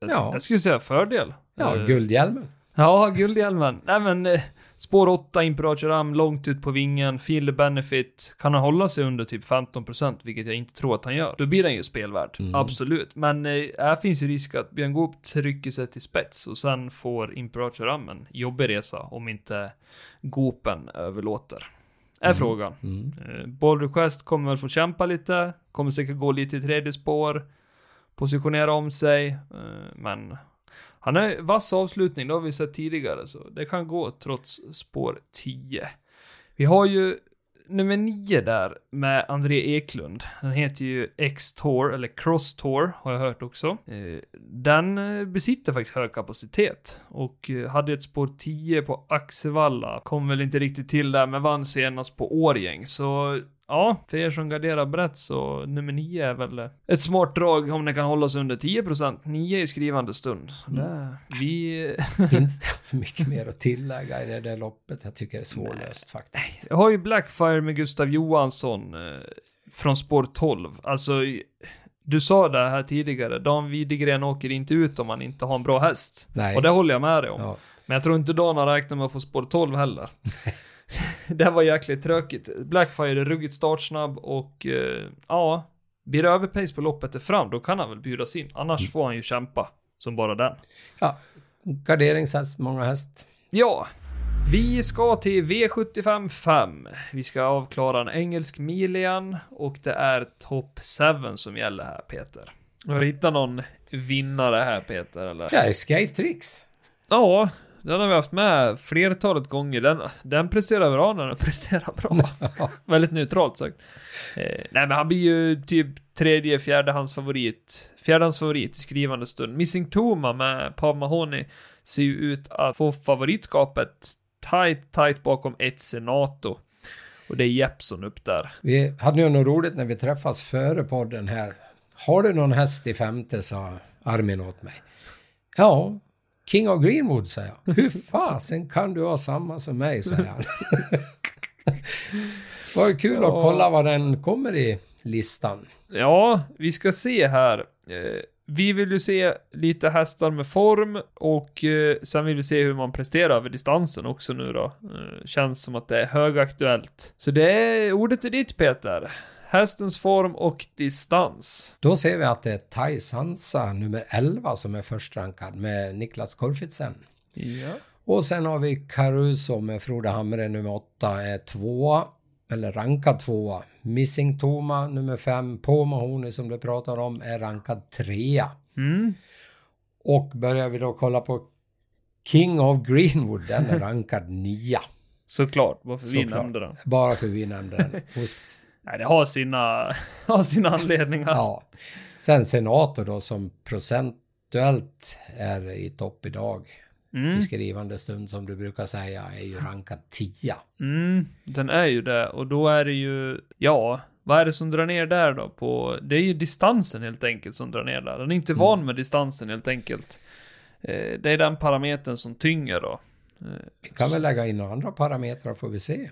[SPEAKER 2] Ja.
[SPEAKER 1] jag skulle säga fördel.
[SPEAKER 2] ja,
[SPEAKER 1] Eh,
[SPEAKER 2] guldhjälmen.
[SPEAKER 1] Ja, guldhjälmen. Nej men, eh, spår 8, Imperator Am, långt ut på vingen, Feel the Benefit. Kan han hålla sig under typ 15%, vilket jag inte tror att han gör, då blir den ju spelvärd.
[SPEAKER 2] Mm.
[SPEAKER 1] Absolut. Men eh, här finns ju risk att Björn Goop trycker sig till spets och sen får Imperator Am en jobbig resa om inte Goopen överlåter. Är
[SPEAKER 2] Mm.
[SPEAKER 1] frågan.
[SPEAKER 2] Mm.
[SPEAKER 1] Eh, Bold Request kommer väl få kämpa lite, kommer säkert gå lite i tredje spår, positionera om sig, eh, men han har vass avslutning, det har vi sett tidigare, så det kan gå trots spår 10. Vi har ju nummer 9 där med André Eklund. Den heter ju X-Tour, eller Cross-Tour har jag hört också. Eh, den eh, besitter faktiskt hög kapacitet och eh, hade ett spår 10 på Axevalla. Kom väl inte riktigt till där, men vann senast på Årjäng, Så ja, för er som garderar brett så nummer 9 är väl ett smart drag om den kan hålla sig under 10%. 9 i skrivande stund. Det, vi
[SPEAKER 2] Finns det så mycket mer att tillägga i det där loppet? Jag tycker det är svårlöst faktiskt.
[SPEAKER 1] Jag har ju Blackfire med Gustav Johansson eh, från spår 12. Alltså, du sa det här tidigare, Dan Widegren åker inte ut om han inte har en bra häst.
[SPEAKER 2] Nej.
[SPEAKER 1] Och det håller jag med dig om.
[SPEAKER 2] Ja.
[SPEAKER 1] Men jag tror inte Dan har räknat med att få spår 12 heller. det var jäkligt tråkigt. Blackfire är ruggigt startsnabb och eh, ja, blir det överpace på loppet är fram, då kan han väl bjudas in. Annars får han ju kämpa som bara den.
[SPEAKER 2] ja. Garderingshäst, många häst.
[SPEAKER 1] Ja, vi ska till V75 5. Vi ska avklara en engelsk mil igen och det är top 7 som gäller här Peter. Har du hittat någon vinnare här Peter eller?
[SPEAKER 2] Ja, Skate Tricks.
[SPEAKER 1] Ja, den har vi haft med flertalet gånger. Den, den presterar bra när den presterar bra. Väldigt neutralt sagt. Eh, nej men han blir ju typ tredje, fjärdehandsfavorit. Fjärdehandsfavorit i skrivande stund. Missing Toma med Pav Mahoney ser ju ut att få favoritskapet tight, tight bakom ett Senato. Och det är Jeppson upp där.
[SPEAKER 2] Vi hade ju något roligt när vi träffas före podden här. Har du någon häst i femte, sa Armin åt mig. Ja, King of Greenwood, sa jag. Hur fasen kan du ha samma som mig, säger han. Var ju kul
[SPEAKER 1] Ja.
[SPEAKER 2] att kolla vad den kommer i listan.
[SPEAKER 1] Ja, vi ska se här. Eh, vi vill ju se lite hästar med form och eh, sen vill vi se hur man presterar över distansen också nu då. Eh, känns som att det är högaktuellt. Så det är ordet är ditt Peter. Hästens form och distans.
[SPEAKER 2] Då ser vi att det är Tai Sansa nummer 11 som är förstrankad med Niklas Kolfitsen.
[SPEAKER 1] Ja.
[SPEAKER 2] Och sen har vi Caruso med Frode Hamre nummer åtta är tvåa, eller rankad tvåa. Missing Toma nummer fem, På Mahoney som du pratar om är rankad trea.
[SPEAKER 1] Mm.
[SPEAKER 2] Och börjar vi då kolla på King of Greenwood, den är rankad nia.
[SPEAKER 1] Såklart, varför vi
[SPEAKER 2] Såklart.
[SPEAKER 1] nämnde den.
[SPEAKER 2] Bara för vi nämnde den. Och
[SPEAKER 1] Nej, det har sina, har sina anledningar.
[SPEAKER 2] ja. Sen Senator då som procentuellt är i topp idag.
[SPEAKER 1] Mm.
[SPEAKER 2] I skrivande stund som du brukar säga är ju rankad tia.
[SPEAKER 1] Mm, den är ju det. Och då är det ju, ja, vad är det som drar ner där då? På, det är ju distansen helt enkelt som drar ner där. Den är inte van med distansen helt enkelt. Eh, det är den parametern som tynger då. Eh,
[SPEAKER 2] Vi kan väl lägga in några andra parametrar får vi se.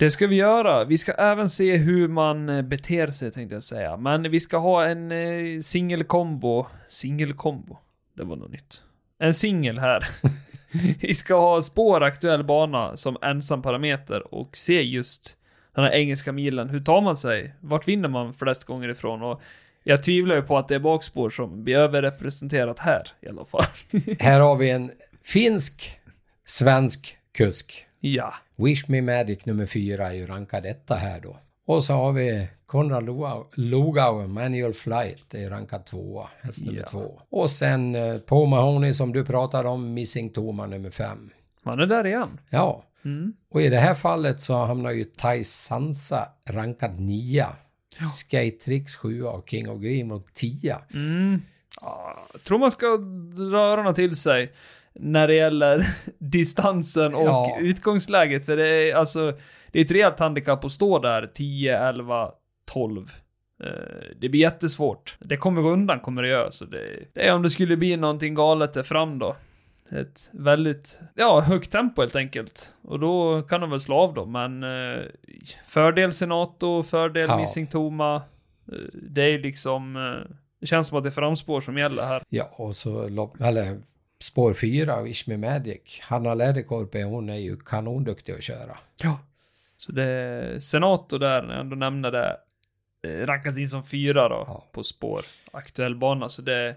[SPEAKER 1] Det ska vi göra. Vi ska även se hur man eh, beter sig tänkte jag säga. Men vi ska ha en eh, singelkombo. Singelkombo. Det var något nytt. En singel här. vi ska ha spår aktuell bana som ensam parameter och se just den här engelska milen. Hur tar man sig? Vart vinner man flest gånger ifrån? Och jag tvivlar ju på att det är bakspår som blir överrepresenterat här i alla fall.
[SPEAKER 2] Här har vi en finsk svensk kusk
[SPEAKER 1] ja.
[SPEAKER 2] Wish Me Magic nummer fyra är ju rankad etta här då. Och så har vi Konrad Lugau- Lugauer Manual Flight, är rankad tvåa, häst nummer
[SPEAKER 1] Ja.
[SPEAKER 2] två. Och sen eh, på Mahoney som du pratade om, Missing Toma nummer fem.
[SPEAKER 1] Man är där igen.
[SPEAKER 2] Ja,
[SPEAKER 1] Mm.
[SPEAKER 2] och i det här fallet så hamnar ju Thais Sansa rankad nia. Skate Tricks sjua och King of Greenwood tia.
[SPEAKER 1] Mm. Ja, jag tror man ska dra öronen till sig när det gäller distansen och
[SPEAKER 2] Ja.
[SPEAKER 1] utgångsläget. För det är alltså, det är ett rejält handikapp att stå där 10, 11, 12. Eh, Det blir jättesvårt. Det kommer gå undan, kommer det göra. Så det, det är om det skulle bli någonting galet där fram då. Ett väldigt, ja, högt tempo helt enkelt. Och då kan de väl slå av dem, men eh, fördel Senato, fördel
[SPEAKER 2] Ja.
[SPEAKER 1] Missing Toma. Eh, det är liksom, eh, det känns som att det är framspår som gäller här.
[SPEAKER 2] Ja, och så eller spår fyra, Wish Me Magic. Hanna Läderkorpi, hon är ju kanonduktig att köra.
[SPEAKER 1] Ja. Så det Senato där, när jag ändå nämner det, eh, rankas in som fyra då,
[SPEAKER 2] Ja.
[SPEAKER 1] på spår. Aktuell bana, så det,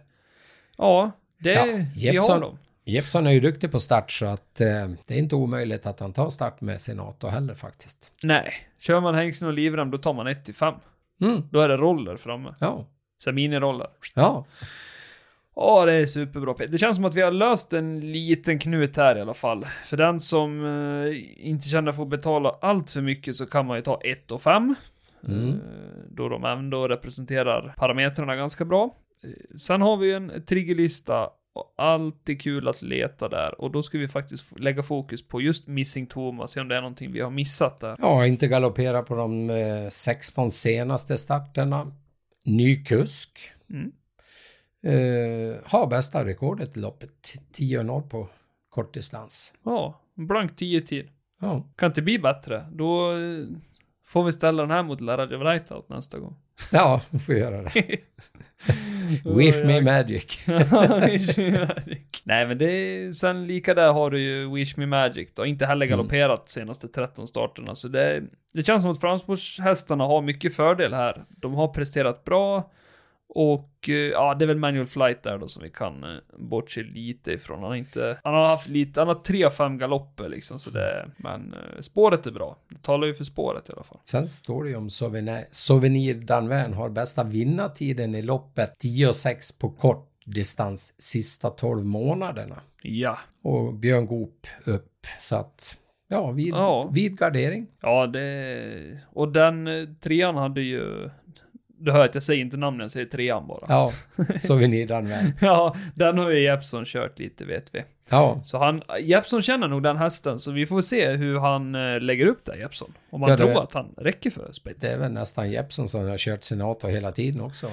[SPEAKER 1] ja, det,
[SPEAKER 2] Ja,
[SPEAKER 1] vi har dem.
[SPEAKER 2] Jeppson är ju duktig på start så att eh, det är inte omöjligt att han tar start med Senato heller faktiskt.
[SPEAKER 1] Nej, kör man hängslen och livrem, då tar man 1 till 5.
[SPEAKER 2] Mm,
[SPEAKER 1] Då är det roller framme.
[SPEAKER 2] ja,
[SPEAKER 1] Så miniroller.
[SPEAKER 2] ja,
[SPEAKER 1] Ja, det är superbra. Det känns som att vi har löst en liten knut här i alla fall. För den som eh, inte känner att betala allt för mycket så kan man ju ta 1 och 5.
[SPEAKER 2] Mm.
[SPEAKER 1] Eh, då de ändå representerar parametrarna ganska bra. Eh, sen har vi en triggerlista och alltid kul att leta där. Och då ska vi faktiskt lägga fokus på just Missing Thomas, se om det är någonting vi har missat där.
[SPEAKER 2] ja, inte galoppera på de eh, 16 senaste starterna. Ny kusk.
[SPEAKER 1] Mm.
[SPEAKER 2] Eh, har bästa rekordet i loppet, 10-0 på kortdistans.
[SPEAKER 1] Ja, blank 10 tid.
[SPEAKER 2] Ja,
[SPEAKER 1] Kan inte bli bättre. Då eh, får vi ställa den här mot Larajev Rightout nästa gång.
[SPEAKER 2] ja vi får göra det. Wish me magic.
[SPEAKER 1] Wish me magic. Nej men det är, sen lika där har du ju Wish Me Magic då, inte heller
[SPEAKER 2] Mm.
[SPEAKER 1] galopperat senaste 13 starterna. Så det, det känns som att framspårshästarna har mycket fördel här. De har presterat bra. Och eh, ja, det är väl Manual Flight där då som vi kan eh, bortse lite ifrån. Han har inte, han har haft lite, han har tre fem galopper liksom så det, men eh, spåret är bra. Det talar ju för spåret i alla fall.
[SPEAKER 2] Sen står det ju om Souvenir, Souvenir Danvern har bästa vinnartiden i loppet 10-6 på kort distans sista 12 månaderna.
[SPEAKER 1] Ja,
[SPEAKER 2] Och Björn Goop upp. Så att, ja, vid,
[SPEAKER 1] Ja.
[SPEAKER 2] vid gardering.
[SPEAKER 1] Ja, det... Och den trean hade ju... Du hör att jag säger inte namnen, jag säger trean bara.
[SPEAKER 2] Ja, Souvenir Danvern.
[SPEAKER 1] Ja, den har ju Jeppson kört lite vet vi.
[SPEAKER 2] Ja,
[SPEAKER 1] Så han, Jeppson känner nog den hästen, så vi får se hur han eh, lägger upp det, Jeppson. Om man
[SPEAKER 2] Ja,
[SPEAKER 1] tror att han räcker för spets.
[SPEAKER 2] det är väl nästan Jeppson som har kört Senator hela tiden också.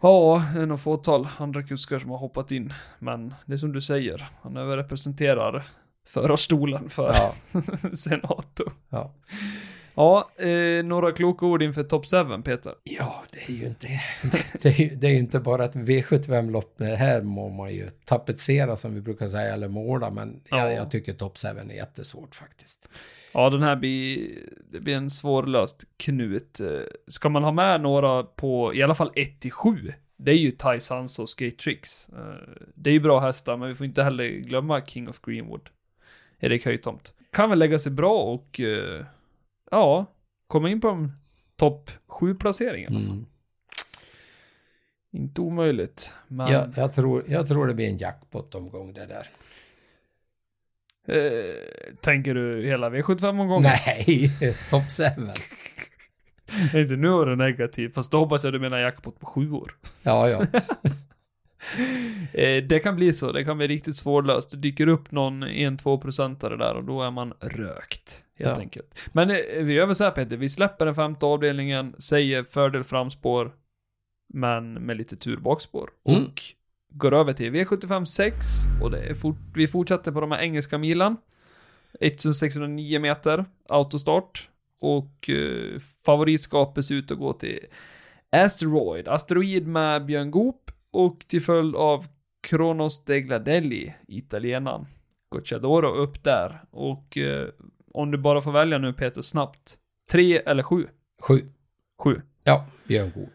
[SPEAKER 1] Ja, är nog fåtal andra kuskar som har hoppat in. Men det är som du säger, han överrepresenterar förarstolen för
[SPEAKER 2] Ja,
[SPEAKER 1] Senato.
[SPEAKER 2] ja.
[SPEAKER 1] Ja, eh, några kloka ord inför Top 7, Peter.
[SPEAKER 2] Ja, det är ju inte, det är, ju- det är inte bara ett V75-lopp. Det här må man ju tapetsera som vi brukar säga, eller måla, men
[SPEAKER 1] Ja.
[SPEAKER 2] jag, jag tycker Top 7 är jättesvårt faktiskt.
[SPEAKER 1] Ja, den här blir, det blir en svårlöst knut. Eh, Ska man ha med några på i alla fall 1 till 7? det är ju Ty Sanso och Skate Tricks. Eh, det är ju bra hästar, men vi får inte heller glömma King of Greenwood. Erik Höjtomt. Kan väl lägga sig bra och eh, ja, komma in på en topp 7 placering i alla fall.
[SPEAKER 2] Mm.
[SPEAKER 1] Inte omöjligt. Men
[SPEAKER 2] Jag, jag, tror, jag tror det blir en jackpot-omgång det där.
[SPEAKER 1] eh, tänker du hela V75-omgången?
[SPEAKER 2] Nej, topp 7.
[SPEAKER 1] Inte nu är det negativt, fast då hoppas jag du menar jackpot på sju år.
[SPEAKER 2] Ja, ja.
[SPEAKER 1] Eh, det kan bli så, det kan bli riktigt svårlöst. Det dyker upp någon 1-2 procentare där och då är man rökt. Helt
[SPEAKER 2] Ja.
[SPEAKER 1] enkelt. Men eh, vi gör väl så här Peter, vi släpper den femte avdelningen, säger fördel framspår, men med lite tur bakspår.
[SPEAKER 2] Mm.
[SPEAKER 1] Och går över till V75 6 och det är fort, vi fortsätter på de här engelska milen. 1609 meter, autostart. Och eh, favoritskapet ser ut att gå till Asteroid, Asteroid med Björn Goop och till följd av Kronos de Gladelli, italienaren. Gocciadoro upp där. Och eh, om du bara får välja nu Peter snabbt. Tre eller sju?
[SPEAKER 2] Sju.
[SPEAKER 1] Sju.
[SPEAKER 2] Ja, Björn Goop.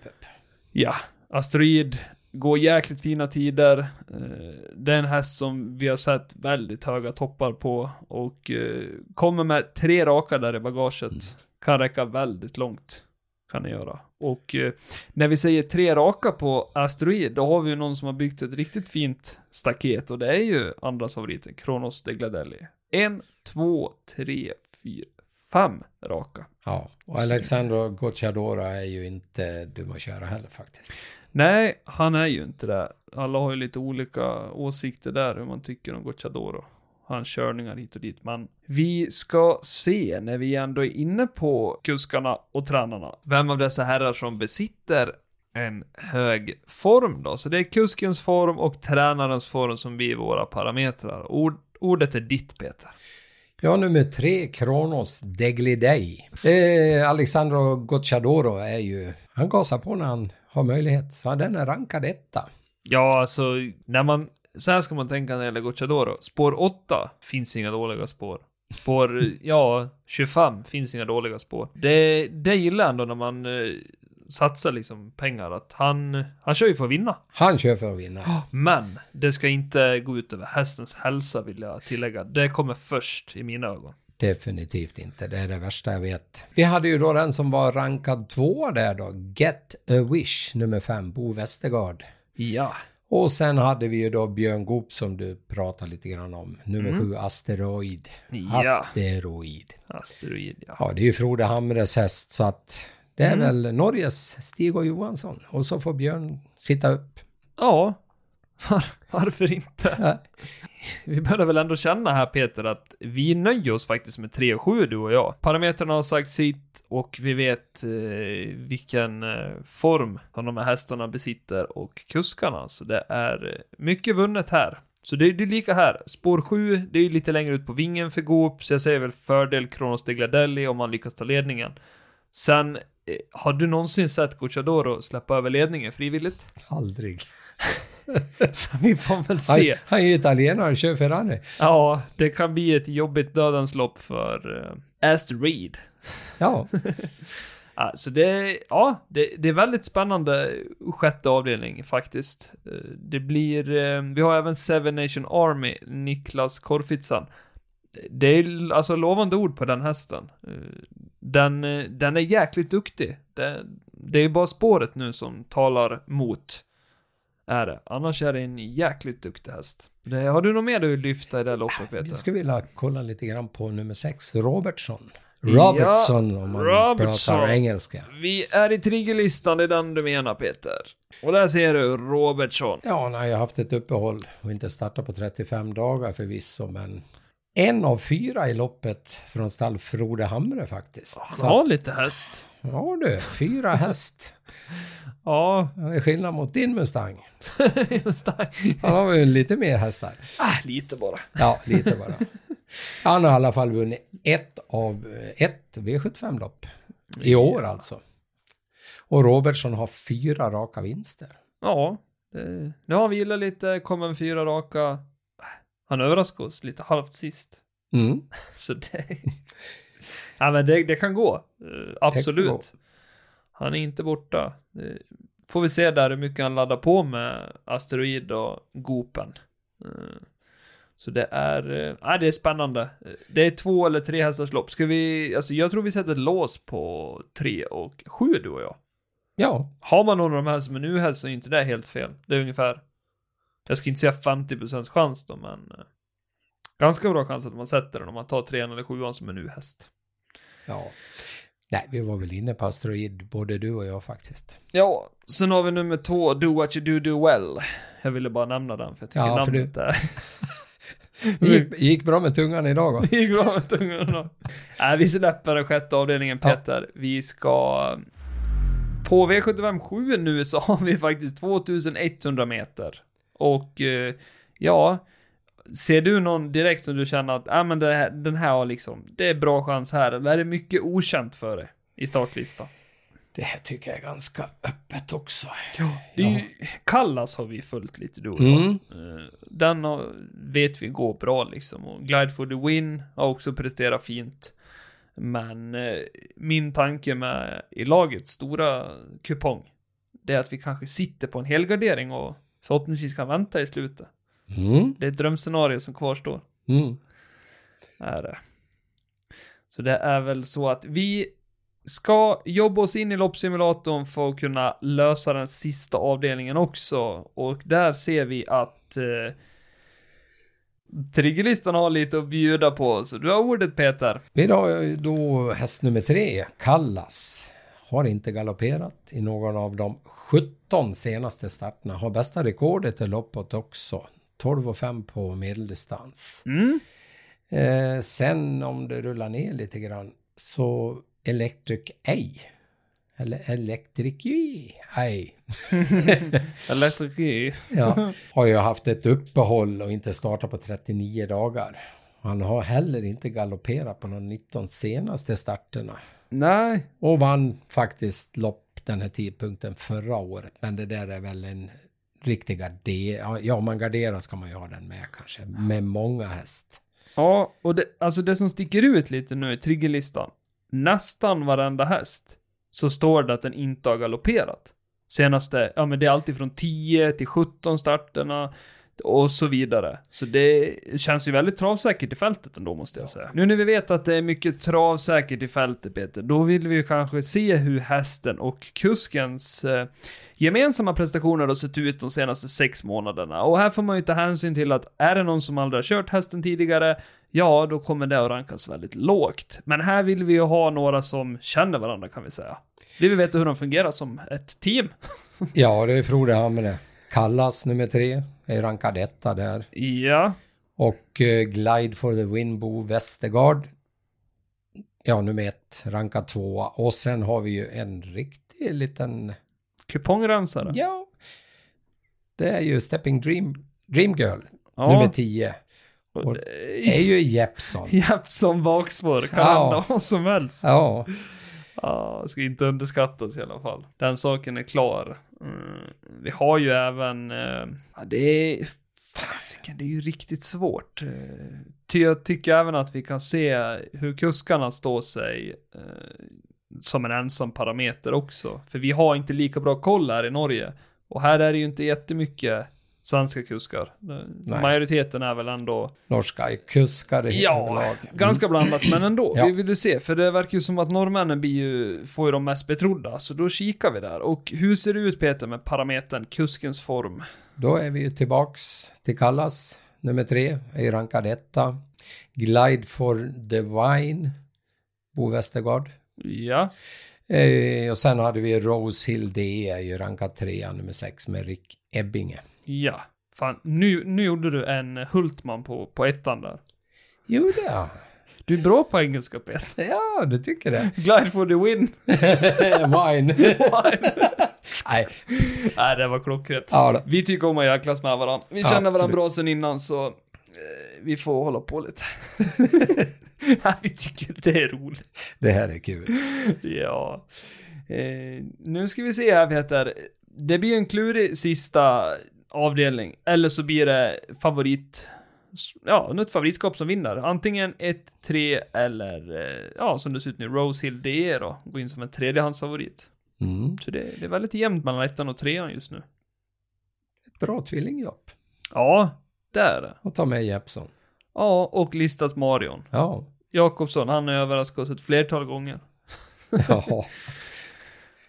[SPEAKER 1] Ja, Asteroid går jäkligt fina tider. Eh, Det är en häst som vi har sett väldigt höga toppar på och eh, kommer med tre raka där i bagaget. Kan räcka väldigt långt. Kan det göra. Och eh, när vi säger tre raka på Asteroid, då har vi ju någon som har byggt ett riktigt fint staket och det är ju andras favoriten, Kronos de Gladelli. En, två, tre, fyra, fem raka.
[SPEAKER 2] Ja, och Alexandro Gocciadoro är ju inte dum att köra heller faktiskt.
[SPEAKER 1] Nej, han är ju inte det. Alla har ju lite olika åsikter där hur man tycker om Gocciadoro. Hans körningar hit och dit. Men vi ska se när vi ändå är inne på kuskarna och tränarna. Vem av dessa herrar som besitter en hög form då. Så det är kuskens form och tränarens form som blir våra parametrar. Ord, ordet är ditt Peter.
[SPEAKER 2] Ja, nummer tre, Kronos Deglidei. Eh, Alexandro Gocciadoro är ju, han gasar på när han har möjlighet, så den är rankad etta.
[SPEAKER 1] Ja, alltså när man, så här ska man tänka när det gäller Gocciadoro. Spår 8 finns inga dåliga spår. Spår, ja, 25 finns inga dåliga spår. Det, det gillar jag ändå när man eh, satsar liksom pengar, att han, han kör ju för att vinna.
[SPEAKER 2] Han kör för att vinna.
[SPEAKER 1] Men det ska inte gå ut över hästens hälsa vill jag tillägga. Det kommer först i mina ögon.
[SPEAKER 2] Definitivt inte, det är det värsta jag vet. Vi hade ju då den som var rankad tvåa där då, Get a Wish, nummer fem, Bo Westergaard.
[SPEAKER 1] Ja.
[SPEAKER 2] Och sen hade vi ju då Björn Goop som du pratade lite grann om, nummer
[SPEAKER 1] Mm.
[SPEAKER 2] sju, Asteroid.
[SPEAKER 1] Ja.
[SPEAKER 2] Asteroid.
[SPEAKER 1] Asteroid, ja.
[SPEAKER 2] Ja, det är ju Frode Hamres häst, så att det är
[SPEAKER 1] Mm.
[SPEAKER 2] väl Norges Stig och Johansson. Och så får Björn sitta upp.
[SPEAKER 1] Ja. Var, varför inte?
[SPEAKER 2] Ja.
[SPEAKER 1] Vi börjar väl ändå känna här Peter att vi nöjer oss faktiskt med 3 och 7 du och jag. Parametrarna har sagt sitt och vi vet eh, vilken eh, form som de här hästarna besitter och kuskarna. Så det är eh, mycket vunnet här. Så det, det är lika här. Spår 7, det är ju lite längre ut på vingen för Goop, så jag säger väl fördel Kronos de Gladelli om man lyckas ta ledningen. Sen, eh, har du någonsin sett Gocciadoro släppa över ledningen frivilligt?
[SPEAKER 2] Aldrig.
[SPEAKER 1] Så vi får väl se.
[SPEAKER 2] han är ju italienare och kör Ferrari.
[SPEAKER 1] Ja, det kan bli ett jobbigt dödens lopp för uh, Asteroid.
[SPEAKER 2] Ja,
[SPEAKER 1] Alltså det, ja, det, det är väldigt spännande sjätte avdelning faktiskt. Eh, Det blir, eh, vi har även Seven Nation Army, Niklas Korfitsan. Det är alltså lovande ord på den hästen. Eh, Den, eh, den är jäkligt duktig. Det, det är bara spåret nu som talar mot. Är det. Annars är det en jäkligt duktig häst. Det, har du något mer du vill lyfta i det här loppet Peter?
[SPEAKER 2] vi skulle vilja kolla lite grann på nummer sex, Robertson. Robertson om man
[SPEAKER 1] Robertson.
[SPEAKER 2] pratar engelska.
[SPEAKER 1] Vi är i triggerlistan, det är den du menar Peter. Och där ser du Robertson.
[SPEAKER 2] Ja, han har ju haft ett uppehåll och inte startat på 35 dagar förvisso, men en av fyra i loppet från stall Frode Hamre faktiskt.
[SPEAKER 1] Han har lite häst.
[SPEAKER 2] Ja du, fyra häst.
[SPEAKER 1] Ja,
[SPEAKER 2] Det är skillnad mot din Mustang.
[SPEAKER 1] det.
[SPEAKER 2] Han har ju lite mer hästar.
[SPEAKER 1] Ah, lite bara.
[SPEAKER 2] Ja, lite bara. Han har i alla fall vunnit ett av ett V75-lopp. I år alltså. Och Robertson har fyra raka vinster.
[SPEAKER 1] Ja, det, nu har vi gillat lite, kom en fyra raka. Han överraskade oss lite halvt sist.
[SPEAKER 2] Mm.
[SPEAKER 1] Så det... ja men det, det kan gå. Eh, absolut.
[SPEAKER 2] gå.
[SPEAKER 1] Han är inte borta. Eh, får vi se där hur mycket han laddar på med Asteroid och Gopen. Eh, Så det är, ja, det är spännande. Det är två eller tre hästars lopp. Ska vi, alltså jag tror vi sätter ett lås på tre och sju du och jag.
[SPEAKER 2] Ja,
[SPEAKER 1] Har man någon av de här som är nu häst så är inte det helt fel. Det är ungefär, jag ska inte säga 50% chans då, men ganska bra chans att man sätter den om man tar trean eller sjuan som är nu häst.
[SPEAKER 2] ja. Nej, vi var väl inne på asteroid, både du och jag faktiskt.
[SPEAKER 1] Ja, sen har vi nummer två, Do What You Do Do Well. Jag ville bara nämna den för jag tycker
[SPEAKER 2] Ja,
[SPEAKER 1] namnet är...
[SPEAKER 2] Det gick, gick bra med tungan idag va?
[SPEAKER 1] Det gick bra med tungan då. Nej, vi släpper den sjätte avdelningen
[SPEAKER 2] Ja.
[SPEAKER 1] Peter. Vi ska... På V75 7 nu så har vi faktiskt 2100 meter. Och eh, ja, ser du någon direkt som du känner att ah, men här, den här har liksom, det är bra chans här, eller är det mycket okänt för dig i startlistan?
[SPEAKER 2] Det här tycker jag är ganska öppet också.
[SPEAKER 1] Det är ju, Kallas har vi följt lite då.
[SPEAKER 2] Mm.
[SPEAKER 1] Eh, Den har, vet vi går bra liksom. Och Glide for the Win har också presterat fint. Men eh, min tanke med i laget stora kupong, det är att vi kanske sitter på en helgardering och förhoppningsvis kan vänta i slutet.
[SPEAKER 2] Mm.
[SPEAKER 1] Det är ett drömscenario som kvarstår.
[SPEAKER 2] Mm.
[SPEAKER 1] Är det. Så det är väl så att vi ska jobba oss in i loppsimulatorn för att kunna lösa den sista avdelningen också. Och där ser vi att eh, Triggerlistan har lite att bjuda på, så du har ordet Peter.
[SPEAKER 2] Vi har ju då häst nummer tre, Kallas. Har inte galopperat i någon av de 17 senaste starterna. Har bästa rekordet i loppet också. 12,5 på medeldistans.
[SPEAKER 1] Mm.
[SPEAKER 2] Eh, sen om det rullar ner lite grann så Electric Ej. Eller Electric Ej.
[SPEAKER 1] Electric
[SPEAKER 2] Ja, har ju haft ett uppehåll och inte startat på 39 dagar. Han har heller inte galopperat på de 19 senaste starterna.
[SPEAKER 1] Nej,
[SPEAKER 2] Och vann faktiskt lopp den här tidpunkten förra året. Men det där är väl en riktig gardering. Ja, om man garderar ska man ju ha den med kanske. Med många häst.
[SPEAKER 1] Ja, och det, alltså det som sticker ut lite nu i triggerlistan. Nästan varenda häst så står det att den inte har galopperat. Senaste, ja men det är alltid från 10 till 17 starterna och så vidare. Så det känns ju väldigt travsäkert i fältet ändå måste jag säga. Nu när vi vet att det är mycket travsäkert i fältet Peter, då vill vi ju kanske se hur hästen och kuskens eh, gemensamma prestationer har sett ut de senaste sex månaderna. Och här får man ju ta hänsyn till att är det någon som aldrig har kört hästen tidigare, ja, då kommer det att rankas väldigt lågt. Men här vill vi ju ha några som känner varandra kan vi säga. Vi vill veta hur de fungerar som ett team.
[SPEAKER 2] Ja, det är Frode Hamre. Kallas nummer tre. Är rankad etta där.
[SPEAKER 1] Ja,
[SPEAKER 2] Och eh, Glide for the Winbo Westergaard. Ja, nummer ett. Rankad tvåa. Och sen har vi ju en riktig liten...
[SPEAKER 1] kupongrensare.
[SPEAKER 2] Ja. Det är ju Stepping Dream, Dream Girl.
[SPEAKER 1] Ja,
[SPEAKER 2] Nummer tio.
[SPEAKER 1] och
[SPEAKER 2] Det
[SPEAKER 1] det
[SPEAKER 2] är ju Jeppson.
[SPEAKER 1] Jeppson bakspår, kan
[SPEAKER 2] Ja.
[SPEAKER 1] hända vad som helst.
[SPEAKER 2] Ja.
[SPEAKER 1] Ja, ska inte underskattas i alla fall. Den saken är klar. Mm. Vi har ju även, eh, ja, det är, fasiken, det är ju riktigt svårt. Eh, ty jag tycker även att vi kan se hur kuskarna står sig eh, som en ensam parameter också. För vi har inte lika bra koll här i Norge. Och här är det ju inte jättemycket svenska kuskar.
[SPEAKER 2] Nej.
[SPEAKER 1] Majoriteten är väl ändå
[SPEAKER 2] Norska kuskar i
[SPEAKER 1] Ja,
[SPEAKER 2] överlag. Mm.
[SPEAKER 1] ganska blandat, men ändå.
[SPEAKER 2] Ja.
[SPEAKER 1] Vi vill ju se, för det verkar ju som att norrmännen blir ju, får ju de mest betrodda, så då kikar vi där. Och hur ser det ut Peter med parametern kuskens form?
[SPEAKER 2] Då är vi ju tillbaks till Kallas. Nummer tre är rankad etta. Glide for Divine. Bo Westergaard.
[SPEAKER 1] Ja,
[SPEAKER 2] Eh, och sen hade vi Rose Hill D är ju rankad trea, nummer sex med Rick Ebbinge.
[SPEAKER 1] ja. Fan, nu, nu gjorde du en Hultman på, på ettan där.
[SPEAKER 2] Jo, det.
[SPEAKER 1] Du är bra på engelska Peter.
[SPEAKER 2] Ja, du tycker det.
[SPEAKER 1] Glide for the win.
[SPEAKER 2] Wine. Nej,
[SPEAKER 1] Nej, det var klockrent.
[SPEAKER 2] ja.
[SPEAKER 1] Vi tycker om att jäklas med varandra. Vi
[SPEAKER 2] Ja,
[SPEAKER 1] känner varandra
[SPEAKER 2] absolut.
[SPEAKER 1] bra sen innan så vi får hålla på lite. Vi tycker det är roligt.
[SPEAKER 2] Det här är kul.
[SPEAKER 1] Ja. Eh, nu ska vi se här Peter. Det blir en klurig sista avdelning. Eller så blir det favorit... Ja, något favoritskap som vinner. Antingen 1, 3 eller, eh, ja som det ser ut nu, Rose Hill DE då. Gå in som en tredjehandsfavorit.
[SPEAKER 2] Mm.
[SPEAKER 1] Så det, det är väldigt jämnt mellan ettan och trean just nu.
[SPEAKER 2] Ett bra tvillingjobb.
[SPEAKER 1] Ja, det är det.
[SPEAKER 2] Och ta med Jeppson.
[SPEAKER 1] Ja, och listas Marion.
[SPEAKER 2] Ja.
[SPEAKER 1] Jakobsson, han har överraskat oss ett flertal gånger.
[SPEAKER 2] ja.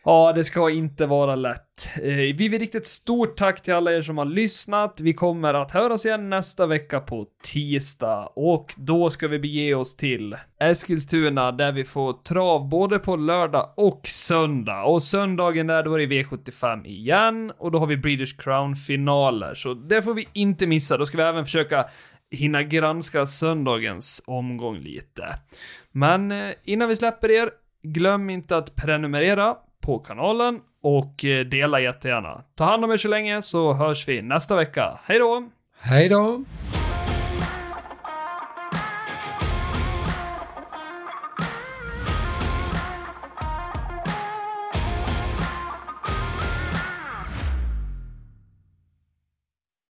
[SPEAKER 1] Ja, det ska inte vara lätt. Eh, vi vill riktigt stort tack till alla er som har lyssnat. Vi kommer att höras igen nästa vecka på tisdag och då ska vi bege oss till Eskilstuna där vi får trav både på lördag och söndag. Och söndagen där då är det V75 igen och då har vi British Crown finaler. Så det får vi inte missa. Då ska vi även försöka hinna granska söndagens omgång lite. Men eh, innan vi släpper er, glöm inte att prenumerera på kanalen och eh, dela jättegärna. Ta hand om er så länge så hörs vi nästa vecka. Hej då!
[SPEAKER 2] Hej då!